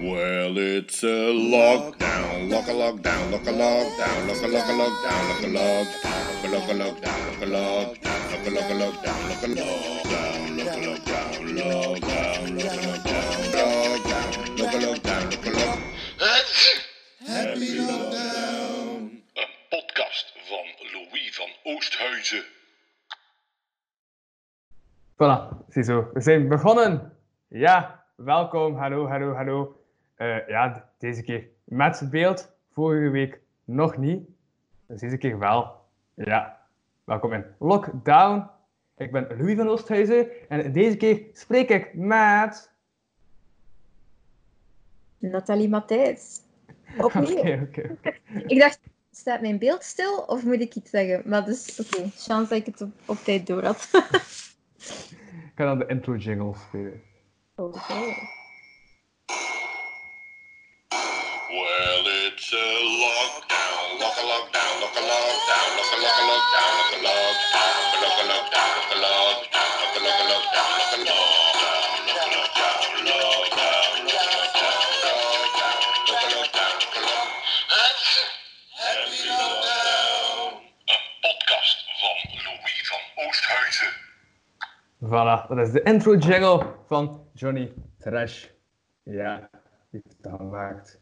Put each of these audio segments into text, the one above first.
Well, it's a lockdown, lock a lockdown, lock a lockdown, lock a lock a lockdown, lock a lockdown, lock a lockdown, lock a lockdown, lock a lock a lockdown, lock a lockdown, lock a lockdown, lockdown, lock a lockdown, lockdown, lock a lockdown, lock a lock. Happy lockdown. Een podcast van Louis van Oosthuizen. Voilà, ziezo. We zijn begonnen. Ja, welkom. Hallo, hallo, hallo. Eh, ja, deze keer met beeld. Vorige week nog niet. Dus deze keer wel. Ja, welkom in Lockdown. Ik ben Louis van Oosthuizen en deze keer spreek ik met... Nathalie Matthijs. Opnieuw. Oké, oké, oké. Ik dacht, staat mijn beeld stil of moet ik iets zeggen? Maar dus, oké, chance dat ik het op, op tijd door had. Ik ga dan de intro jingle spelen. Oké. Well, it's a lockdown, lock a lockdown, lock a lockdown, lock a lock lockdown, lock a lockdown, lock a lockdown, lock a lockdown, lock a lock lockdown, lock a lockdown, lock a lockdown, lockdown, lock a lockdown, lock lockdown, lock a lock. Happy lockdown. Een podcast van Louis van Oosthuizen. Voilà, dat is de intro jingle van Johnny Trash. Ja, die het gemaakt.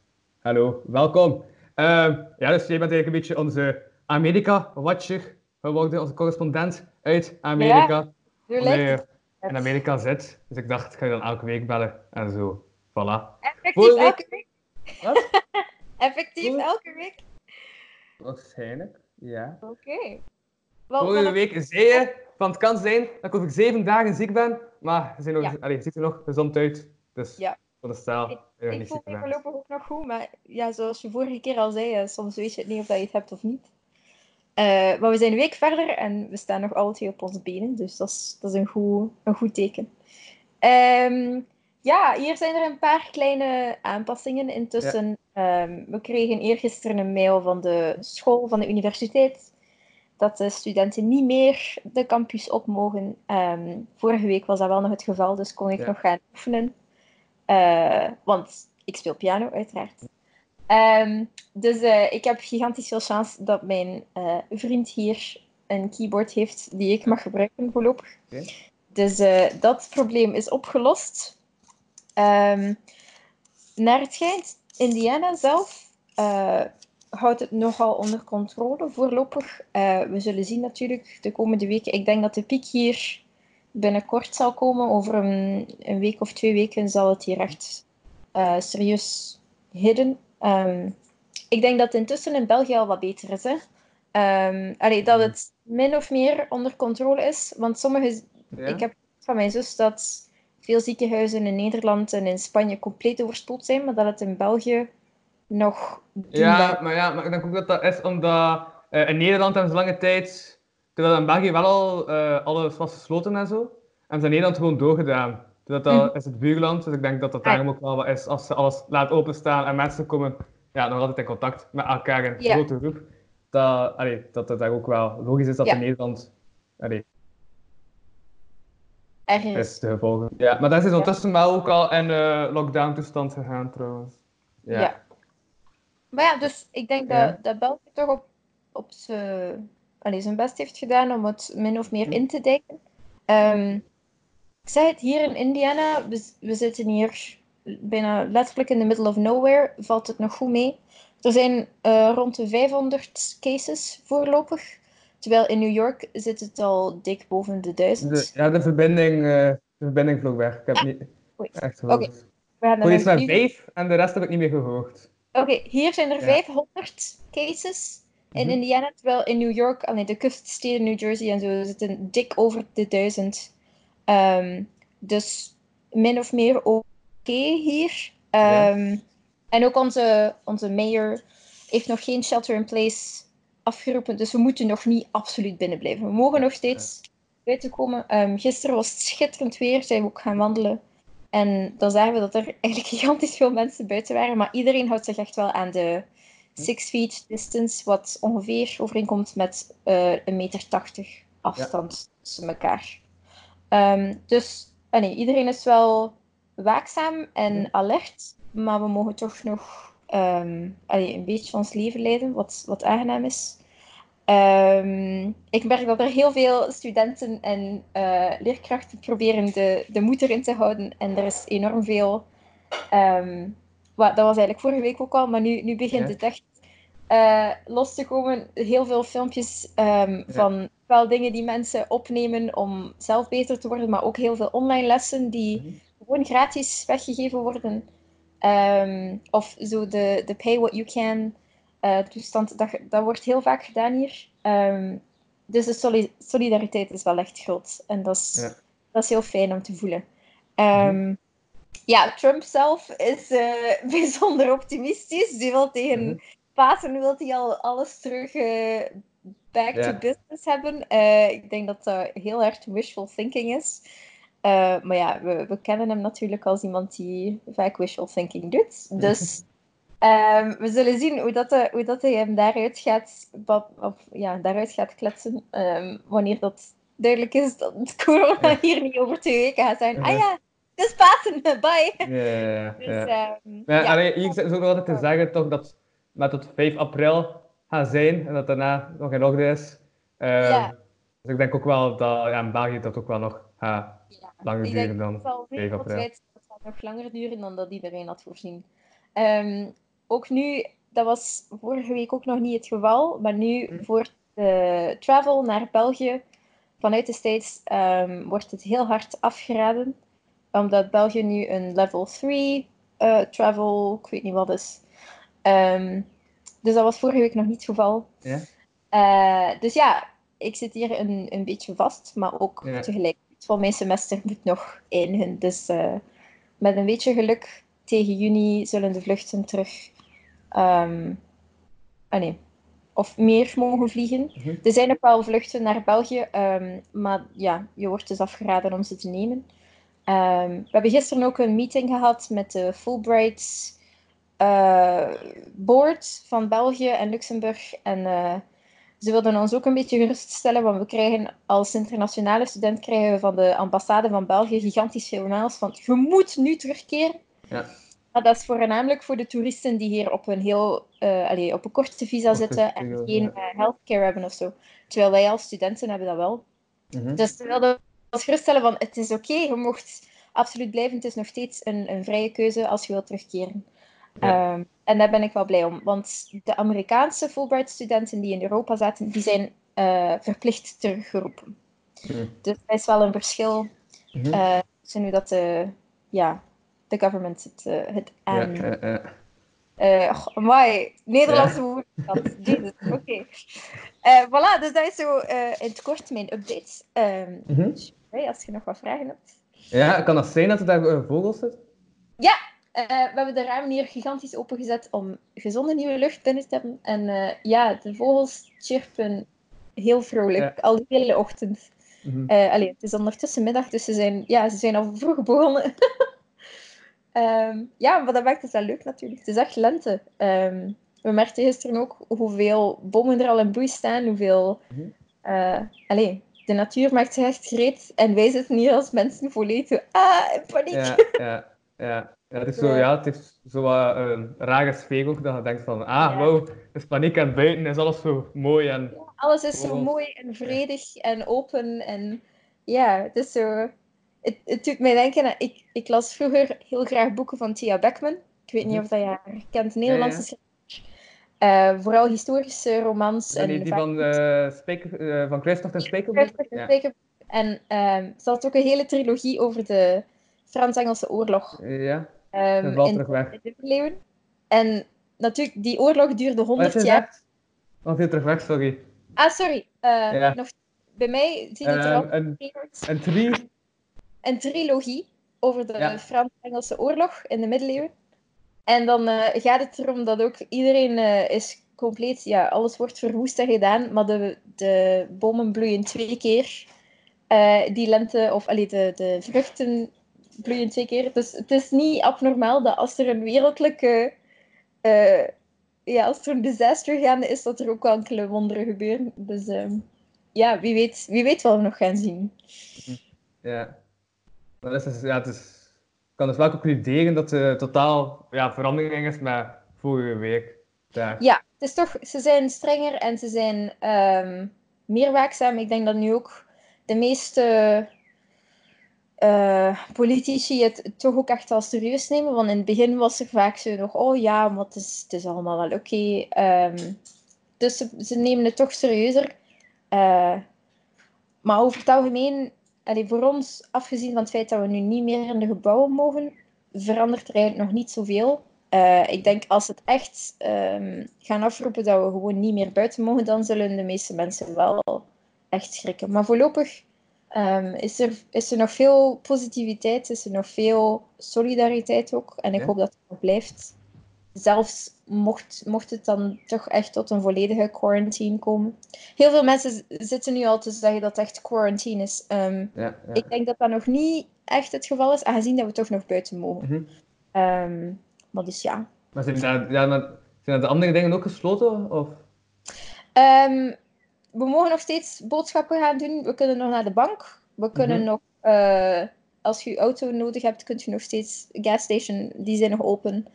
Hallo, welkom. Ehm, ja, dus jij bent eigenlijk een beetje onze Amerika-watcher geworden, onze correspondent uit Amerika. Tuurlijk. Omdat je in Amerika zit. Dus ik dacht, ik ga je dan elke week bellen en zo. Voilà. Effectief elke week? Wat? Effectief elke week? Waarschijnlijk, ja. Oké. Vorige wel- week zei je van het kan zijn dat ik over zeven dagen ziek ben, maar je, zijn nog, Ja. allee, je ziet er nog gezond uit. Dus Ja. Voor de stijl, Ik- Ik niet voel me voorlopig ook nog goed, maar ja, zoals je vorige keer al zei, soms weet je het niet of dat je het hebt of niet. Eh, maar we zijn een week verder en we staan nog alle twee op onze benen, dus dat is, dat is een, goed, een goed teken. Ehm, ja, hier zijn er een paar kleine aanpassingen intussen. Ehm, we kregen eergisteren een mail van de school, van de universiteit, dat de studenten niet meer de campus op mogen. Ehm, vorige week was dat wel nog het geval, dus kon ik Ja. nog gaan oefenen. Eh, want ik speel piano, uiteraard. Ehm, dus eh, ik heb gigantisch veel chance dat mijn eh, vriend hier een keyboard heeft die ik mag gebruiken voorlopig. Dus dat probleem is opgelost. Ehm, naar het schijnt, Indiana zelf houdt het nogal onder controle voorlopig. We zullen zien natuurlijk de komende weken. Ik denk dat de piek hier binnenkort zal komen. Over een, een week of twee weken zal het hier echt eh, serieus hidden. Ehm, ik denk dat het intussen in België al wat beter is. Hè? Ehm, allee, dat het min of meer onder controle is. Want sommige... Ja? Ik heb van mijn zus dat veel ziekenhuizen in Nederland en in Spanje compleet overspoeld zijn, maar dat het in België nog... Ja, maar ja, maar ik denk ook dat dat is omdat eh, in Nederland hebben ze lange tijd, terwijl in België wel al eh, alles was gesloten en zo, hebben ze in Nederland gewoon doorgedaan. Dus dat, dat Mhm. is het buurland, dus ik denk dat dat Ah. daarom ook wel wat is. Als ze alles laat openstaan en mensen komen ja, nog altijd in contact met elkaar in grote groep, dat, allee, dat het daar ook wel logisch is dat in Nederland allee, is. de gevolgen. Ja, maar dat is ondertussen wel ook al in eh, lockdown toestand gegaan trouwens. Ja. Ja. Maar ja, dus ik denk Ja. dat, dat België toch op, op zijn, allee, zijn best heeft gedaan om het min of meer in te dijken. Ehm, ik zei het, hier in Indiana, we, we zitten hier bijna letterlijk in the middle of nowhere, valt het nog goed mee. Er zijn eh, rond de 500 cases voorlopig, terwijl in New York zit het al dik boven de 1000. De, ja, de verbinding, eh, de verbinding vloog weg. Ik heb niet Oei. echt gehoord. Oké. We gaan naar vijf en de rest heb ik niet meer gehoord. Oké, hier zijn er Ja. 500 cases in Mhm. Indiana, terwijl in New York, allee, de kuststeden, New Jersey en zo, zitten dik over de duizend. Ehm, dus min of meer oké hier. Ja. Ehm, En ook onze, onze mayor heeft nog geen shelter in place afgeroepen, dus we moeten nog niet absoluut binnen blijven. We mogen nog steeds buiten komen. Ehm, gisteren was het schitterend weer, zijn we ook gaan wandelen. En dan zagen we dat er eigenlijk gigantisch veel mensen buiten waren, maar iedereen houdt zich echt wel aan de 6 feet distance, wat ongeveer overeenkomt met eh een meter 80 afstand tussen elkaar. Ehm, dus ah nee, iedereen is wel waakzaam en Ja. alert. maar we mogen toch nog allee, een beetje ons leven leiden, wat, wat aangenaam is. Ehm, ik merk dat er heel veel studenten en eh, leerkrachten proberen de, de moed erin te houden. En er is enorm veel. Wa- dat was eigenlijk vorige week ook al, maar nu, nu begint Ja. het echt eh, los te komen. Heel veel filmpjes ehm, van wel dingen die mensen opnemen om zelf beter te worden, maar ook heel veel online lessen die Mhm. gewoon gratis weggegeven worden. Ehm, of zo de, de pay what you can eh, toestand, dat, dat wordt heel vaak gedaan hier. Ehm, dus de soli- solidariteit is wel echt groot. En dat is, Ja. dat is heel fijn om te voelen. Ehm, Ja, Trump zelf is eh, bijzonder optimistisch. Die wil tegen Mhm. Pasen wil hij al alles terug eh, back to business hebben. Eh, ik denk dat dat heel erg wishful thinking is. Maar ja, we, we kennen hem natuurlijk als iemand die vaak wishful thinking doet. Dus ehm, we zullen zien hoe, dat, de- hoe dat hij hem daaruit gaat, of, ja, daaruit gaat kletsen. ehm, wanneer dat duidelijk is dat corona hier niet over twee weken gaat zijn. Ah ja, is Pasen, bye! Ja, ja, ja. Dus, ehm, Ja, ja. allee, hier zit ook altijd te zeggen toch dat met tot 5 april gaat zijn en dat daarna nog in orde is. Ehm, Ja. Dus ik denk ook wel dat ja, in België dat ook wel nog gaat Ja, langer ik duren dan het zal 5 zeker april. het gaat nog langer duren dan dat iedereen had voorzien. Ehm, ook nu, dat was vorige week ook nog niet het geval, maar nu Hm. voor de travel naar België vanuit de States wordt het heel hard afgeraden, omdat België nu een level 3 eh, travel, ik weet niet wat is. Ehm, dus dat was vorige week nog niet het geval. Ja? Eh, dus ja, ik zit hier een, een beetje vast, maar ook Ja. tegelijk. Want mijn semester moet nog eindigen. Dus eh, met een beetje geluk tegen juni zullen de vluchten terug. ehm ah nee, of meer mogen vliegen. Mhm. Er zijn nog wel vluchten naar België, ehm, maar ja, je wordt dus afgeraden om ze te nemen. Ehm, we hebben gisteren ook een meeting gehad met de Fulbright eh, Board van België en Luxemburg. En eh, ze wilden ons ook een beetje geruststellen, want we krijgen als internationale student krijgen we van de ambassade van België gigantisch veel mails van je moet nu terugkeren. Ja. Maar dat is voornamelijk voor de toeristen die hier op een heel, eh, allee, op een korte visa zitten en geen healthcare hebben of zo. Terwijl wij als studenten hebben dat wel. Mhm. Dus ze wilden ons geruststellen van het is oké, je mocht absoluut blijven. Het is nog steeds een, een vrije keuze als je wilt terugkeren. Ja. Ehm, en daar ben ik wel blij om. Want de Amerikaanse Fulbright-studenten die in Europa zaten, die zijn eh, verplicht teruggeroepen. Mhm. Dus dat is wel een verschil Mhm. eh tussen hoe dat de, ja, de government het, eh, het aan... ja, ja. Eh, goh, amai, Nederlandse woord. Jezus, oké. Eh, voilà, dus dat is zo in het kort mijn update. Ehm, Mhm. Hey, als je nog wat vragen hebt. Ja, kan dat zijn dat er daar eh, vogels zitten? Eh, we hebben de ramen hier gigantisch opengezet om gezonde nieuwe lucht binnen te hebben. En eh, ja, de vogels chirpen heel vrolijk, al de hele ochtend. Allee, het is ondertussen middag, dus ze zijn, ja, ze zijn al vroeg begonnen. Ehm, ja, maar dat maakt het wel leuk natuurlijk. Het is echt lente. Ehm, we merkten gisteren ook hoeveel bomen er al in bloei staan, hoeveel... Allee, de natuur maakt zich echt gereed en wij zitten hier als mensen volledig zo, ah, in paniek. Ja, ja, ja. ja, het is zo, Ja. het heeft zo wat een rare sfeer ook, dat je denkt van, ah, wow, er is paniek en buiten is alles zo mooi en... Alles is zo Oh. mooi en vredig en open. En ja, het is zo. Het, het doet mij denken. Ik, ik las vroeger heel graag boeken van Tia Beckman. Ik weet niet Mhm. of dat je haar kent, Nederlandse Eh, vooral historische romans. En die, van, Spijker, eh, van en? Kruistocht en Ja. Spijker- En ehm, ze had ook een hele trilogie over de Frans-Engelse oorlog. Ja, ehm, in, de middeleeuwen. En natuurlijk, die oorlog duurde Wat 100 is jaar. viel terug weg, sorry. Ah, sorry. Ja. nog, bij mij ziet het Ehm, erop. een, een trilogie over de Ja. Frans-Engelse oorlog in de middeleeuwen. En dan eh, gaat het erom dat ook iedereen eh, is compleet, ja, alles wordt verwoest en gedaan, maar de, de bomen bloeien twee keer. eh, die lente, of allee, de, de vruchten bloeien twee keer. Dus het is niet abnormaal dat als er een wereldlijke, ja, als er een disaster gaande is, dat er ook enkele wonderen gebeuren. Dus ehm, ja, wie weet, wie weet wat we nog gaan zien. Ja. Dat is, ja, het is kan dus wel concluderen dat er totaal ja, verandering is met vorige week. Daar. Ja, het is toch, ze zijn strenger en ze zijn ehm, meer waakzaam. Ik denk dat nu ook de meeste eh, politici het toch ook echt wel serieus nemen. Want in het begin was er vaak zo nog, oh ja, maar het is, het is allemaal wel oké. Ehm, dus ze, ze, nemen het toch serieuzer. Uh, maar over het algemeen, allee, voor ons, afgezien van het feit dat we nu niet meer in de gebouwen mogen, verandert er eigenlijk nog niet zoveel. Uh, ik denk als het echt um, gaan afroepen dat we gewoon niet meer buiten mogen, dan zullen de meeste mensen wel echt schrikken. Maar voorlopig um, is, er, is er nog veel positiviteit, is er nog veel solidariteit ook. En ik Ja. hoop dat het nog blijft. Zelfs mocht, mocht het dan toch echt tot een volledige quarantine komen. Heel veel mensen zitten nu al te zeggen dat het echt quarantine is. Ehm, Ja, ja. Ik denk dat dat nog niet echt het geval is, aangezien dat we toch nog buiten mogen. Mhm. Ehm, maar dus ja. Maar zijn, daar, ja, maar zijn de andere dingen ook gesloten? Of? Ehm, we mogen nog steeds boodschappen gaan doen. We kunnen nog naar de bank. We kunnen Mhm. nog, eh, als je je auto nodig hebt, kunt je nog steeds gasstation, die zijn nog open.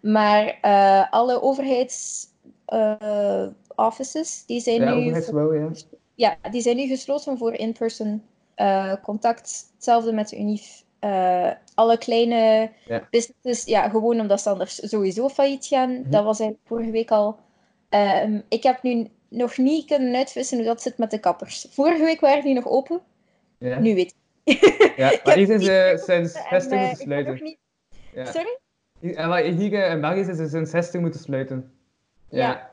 Maar eh, alle overheids eh, die zijn Ja, nu ja. ja, die zijn nu gesloten voor in-person eh, contact. Hetzelfde met de UNIF. Alle kleine Ja. businesses, ja, gewoon omdat ze anders sowieso failliet gaan. Mhm. Dat was eigenlijk vorige week al. Ehm, ik heb nu nog niet kunnen uitvissen hoe dat zit met de kappers. Vorige week waren die nog open, Ja, nu weet ik. ja. maar hier zijn ze sinds En, 60 moeten ik heb nog sluiten. niet... Ja. Sorry? Hier, eh, in België zijn ze sinds 60 moeten sluiten. Ja. Ja.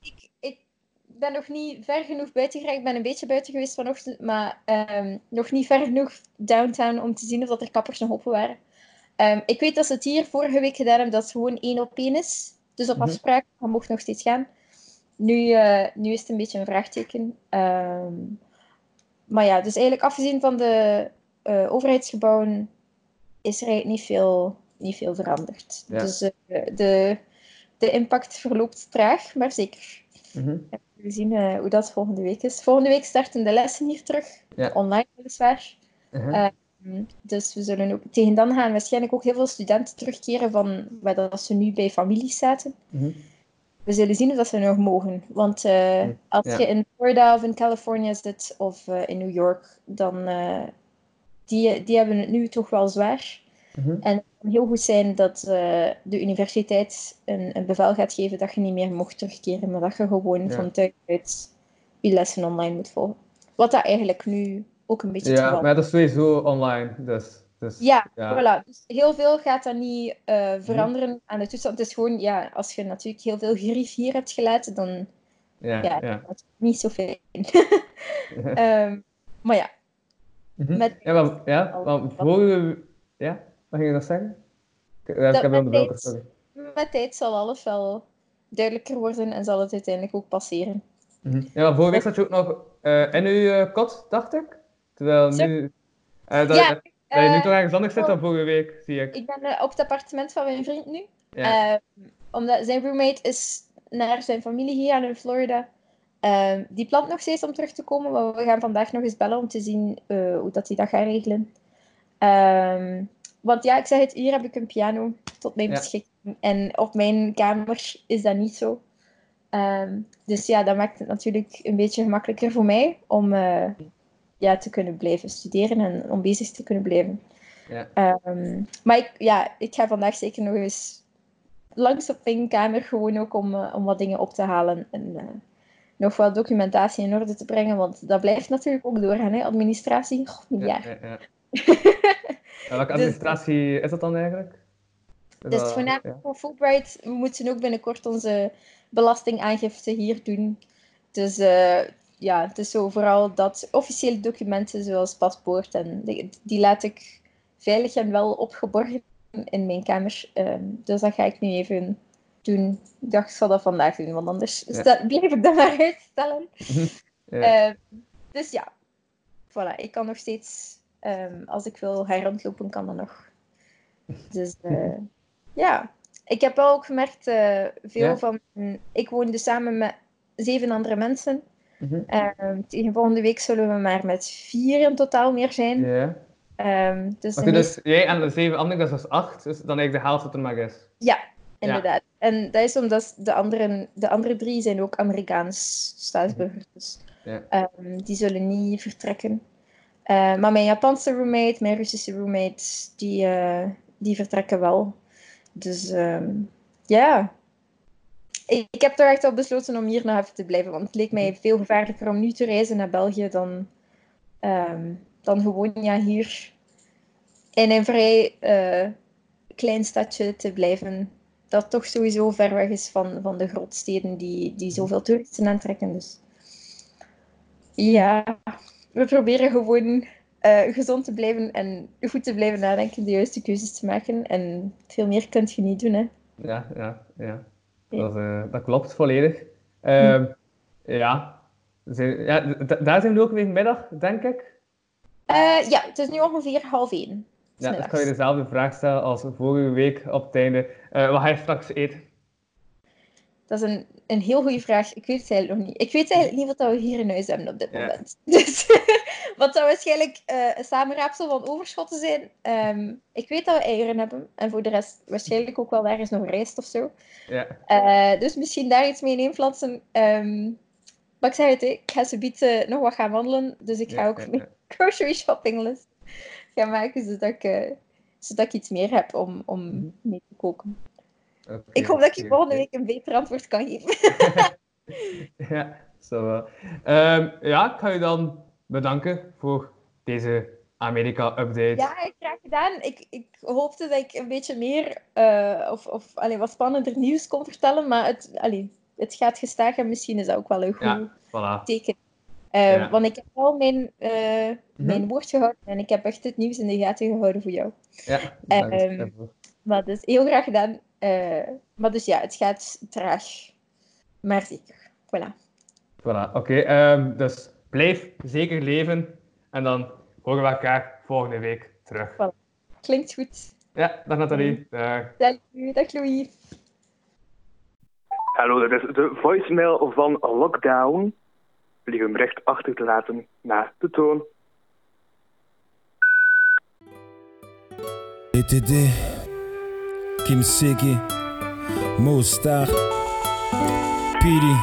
Ik, ik ben nog niet ver genoeg buiten geraakt. Ik ben een beetje buiten geweest vanochtend, maar ehm, nog niet ver genoeg downtown om te zien of dat er kappers nog open waren. Ehm, ik weet dat ze het hier vorige week gedaan hebben dat het gewoon één op één is. Dus op Mhm. afspraak, maar mocht nog steeds gaan. Nu, eh, nu is het een beetje een vraagteken. Ehm, maar ja, dus eigenlijk afgezien van de eh, overheidsgebouwen is er eigenlijk niet veel, niet veel veranderd. Ja. Dus eh, de, de impact verloopt traag, maar zeker. Mhm. We zien eh, hoe dat volgende week is. Volgende week starten de lessen hier terug. Ja. Online weliswaar. Mhm. Mm, Dus we zullen ook tegen dan gaan waarschijnlijk ook heel veel studenten terugkeren van waar dat ze nu bij families zaten. Mhm. We zullen zien of dat ze nog mogen. Want eh, Mm, als ja. je in Florida of in California zit of in New York, dan die, die hebben het nu toch wel zwaar. Mhm. En het kan heel goed zijn dat uh, de universiteit een, een, bevel gaat geven dat je niet meer mocht terugkeren, maar dat je gewoon Ja. van thuis uit je lessen online moet volgen. Wat dat eigenlijk nu ook een beetje Ja, maar dat is sowieso online. Dus, dus, ja, ja. voilà. Dus heel veel gaat dat niet uh, veranderen aan de toestand. Het is gewoon, ja, als je natuurlijk heel veel grief hier hebt gelaten, dan ja, ja, ja. dat is niet zo fijn. um, maar ja. Mhm. Met, ja, maar, ja, vorige... Ja, ging je nog zeggen? Ik, ik heb welke, sorry. Met tijd zal alles wel duidelijker worden en zal het uiteindelijk ook passeren. Mm -hmm. Ja, vorige week zat je ook nog uh, in uw uh, kot, dacht ik. Terwijl nu... Uh, dat, ja, dat je nu toch ergens anders zit dan vorige week, zie ik. Ik ben op het appartement van mijn vriend nu. Ja. Uh, omdat zijn roommate is naar zijn familie hier in Florida. Uh, die plant nog steeds om terug te komen, maar we gaan vandaag nog eens bellen om te zien uh, hoe dat hij dat gaat regelen. Um, want ja, ik zeg het, hier heb ik een piano tot mijn Ja. beschikking. En op mijn kamer is dat niet zo. Um, dus ja, dat maakt het natuurlijk een beetje gemakkelijker voor mij om uh, ja, te kunnen blijven studeren en om bezig te kunnen blijven. Ja. Um, maar ik, ja, ik ga vandaag zeker nog eens langs op mijn kamer, gewoon ook om, uh, om wat dingen op te halen en uh, nog wat documentatie in orde te brengen, want dat blijft natuurlijk ook doorgaan, hè? administratie, oh, ja, ja, ja. ja, welke administratie dus, is dat dan eigenlijk? Is dus dat, voornamelijk ja. voor Fulbright. We moeten ook binnenkort onze belastingaangifte hier doen. Dus uh, ja, het is zo vooral dat officiële documenten zoals paspoort en die, die laat ik veilig en wel opgeborgen in mijn kamer. Um, dus dat ga ik nu even doen. Ik dacht, ik zal dat vandaag doen, want anders ja. blijf ik dat maar uitstellen. ja. uh, dus ja, voilà. Ik kan nog steeds, um, als ik wil gaan rondlopen, kan dat nog. Dus uh, ja, ik heb wel ook gemerkt, uh, veel ja. van... Ik woonde samen met zeven andere mensen. Mm -hmm. uh, tegen volgende week zullen we maar met vier in totaal meer zijn. Ja. Ehm, dus dus jij en de zeven anderen, dat is dus acht, dus dan eigenlijk de helft wat er maar is. Ja, inderdaad. En dat is omdat de andere, de andere drie zijn ook Amerikaans staatsburgers. Dus Ja. ehm, die zullen niet vertrekken. Eh, maar mijn Japanse roommate, mijn Russische roommate, die, eh, die vertrekken wel. Dus ehm, ja. Ik, heb toch echt wel besloten om hier nog even te blijven. Want het leek mij veel gevaarlijker om nu te reizen naar België dan, ehm, dan gewoon ja, hier in een vrij eh, klein stadje te blijven. Dat toch sowieso ver weg is van, van de grootsteden die, die zoveel toeristen aantrekken. Dus ja, we proberen gewoon eh, gezond te blijven en goed te blijven nadenken, de juiste keuzes te maken. En veel meer kun je niet doen, hè. Ja, ja, ja. Ja. Dat, eh, dat klopt volledig. Ehm, ja. Zijn- ja, d- daar zijn we ook weer middag, denk ik. Eh, ja, het is nu ongeveer half één. Ja, Smiddags. kan je dezelfde vraag stellen als vorige week op het einde. Wat ga je straks eten? Dat is een, een heel goede vraag. Ik weet het eigenlijk nog niet. Ik weet eigenlijk niet wat we hier in huis hebben op dit Ja. moment. Dus, wat zou waarschijnlijk eh, een samenraapsel van overschotten zijn. Ehm, ik weet dat we eieren hebben. En voor de rest waarschijnlijk ook wel ergens nog rijst of zo. Ja, Eh, dus misschien daar iets mee inplanten. Ehm maar ik zei het, ik ga ze bieden nog wat gaan wandelen. Dus ik ga ja, ook ja, mijn grocery shopping list gaan maken, zodat ik, eh, zodat ik iets meer heb om, Mhm. om mee te koken. Ik hoop dat ik oké, volgende week een beter antwoord kan geven. Ja, zo wel. Ehm, ja, ik ga je dan bedanken voor deze Amerika-update. Ja, graag gedaan. Ik, ik hoopte dat ik een beetje meer eh, of, of allee, wat spannender nieuws kon vertellen, maar het, allee, het gaat gestaag en misschien is dat ook wel een goed Ja, voilà. teken. Eh, Ja. Want ik heb wel mijn, eh, Mhm. mijn woord gehouden en ik heb echt het nieuws in de gaten gehouden voor jou. Ja, Ehm, daarvoor. Maar dus heel graag gedaan. Eh, maar dus ja, het gaat traag, maar zeker. Voilà. Voilà, oké. ehm, dus blijf zeker leven en dan horen we elkaar volgende week terug. Klinkt goed. Ja, dag Nathalie. Dag. Dag, dag Louis. Hallo, dit is de voicemail van Lockdown. Wil je hem recht achter te laten na de toon. Kim Cee, Mo Star, Piri,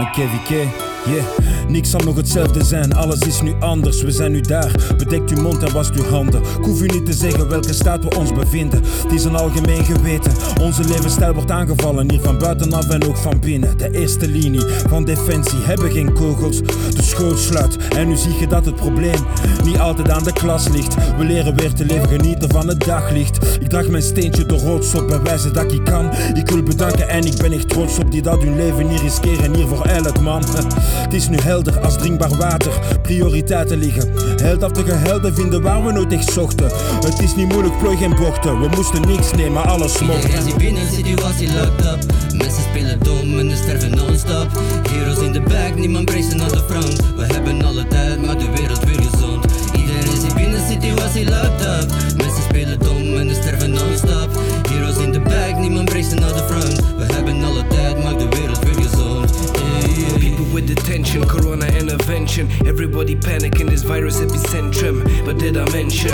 e Kevin K. Yeah, niks zal nog hetzelfde zijn, alles is nu anders. We zijn nu daar, bedekt uw mond en wast uw handen. Ik hoef u niet te zeggen welke staat we ons bevinden. Het is een algemeen geweten, onze levensstijl wordt aangevallen. Hier van buitenaf en ook van binnen. De eerste linie van defensie hebben geen kogels. De schoot sluit en nu zie je dat het probleem niet altijd aan de klas ligt. We leren weer te leven, genieten van het daglicht. Ik draag mijn steentje de roods op, bij wijze dat ik kan. Ik wil bedanken en ik ben echt trots op die dat hun leven niet riskeren. Hier voor elk man. Het is nu helder als drinkbaar water. Prioriteiten liggen. Heldhaftige helden vinden waar we nooit echt zochten. Het is niet moeilijk, plooi geen bochten. We moesten niks nemen, alles mocht. Iedereen zit binnen, situatie locked up Mensen spelen dom en de sterven non-stop Heroes in de back, niemand bracen aan de front We hebben alle tijd, maar de wereld weer gezond Iedereen zit binnen, situatie locked up Mensen spelen dom en de sterven non-stop Heroes in de back, niemand bracen aan de front with detention, corona intervention. Everybody panic in this virus epicentrum. But did I mention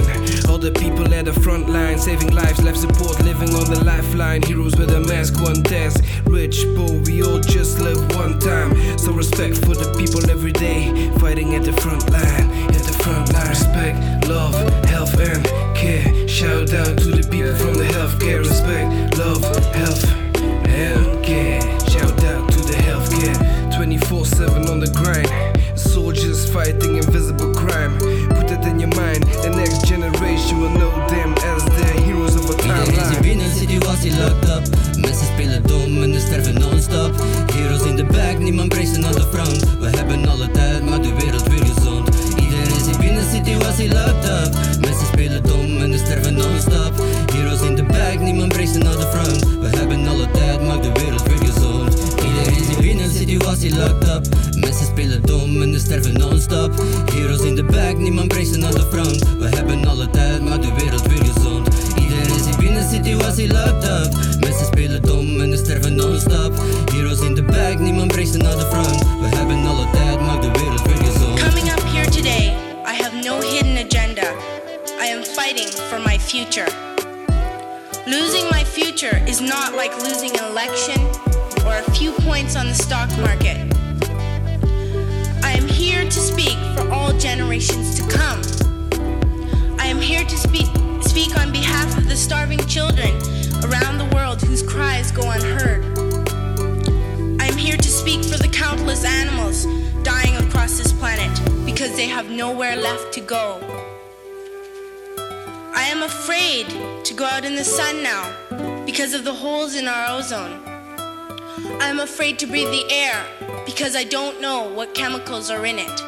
all the people at the front line, saving lives, life support, living on the lifeline? Heroes with a mask, one test. Rich, poor, we all just live one time. So respect for the people every day, fighting at the front line, at the front line. Respect, love, health, and care. Shout out to the people from the healthcare. Respect, love, health, 24 7 on the grind. Soldiers fighting invisible crime. Put it in your mind, the next generation will know them as the heroes of Iedereen zit timeline. binnen, situatie locked up Mensen spelen dom en de sterven non-stop Heroes in de back, niemand bracen aan de front We hebben alle tijd, maar de wereld weer gezond Iedereen zit binnen, situatie locked up en de sterven non-stop. Heroes in back, niemand bracen aan de front. We hebben alle tijd, maak de wereld weer gezond. Iedereen zit binnen, situatie locked up. Mensen spelen dom en de sterven non-stop. Heroes in back, niemand bracen aan de front. We hebben alle tijd, maak de wereld weer gezond. Coming up here today, I have no hidden agenda. I am fighting for my future. Losing my future is not like losing an election or a few points on the stock market. I am here to speak for all generations to come. I am here to speak, speak on behalf of the starving children around the world whose cries go unheard. I am here to speak for the countless animals dying across this planet because they have nowhere left to go. I am afraid to go out in the sun now because of the holes in our ozone. I am afraid to breathe the air because I don't know what chemicals are in it.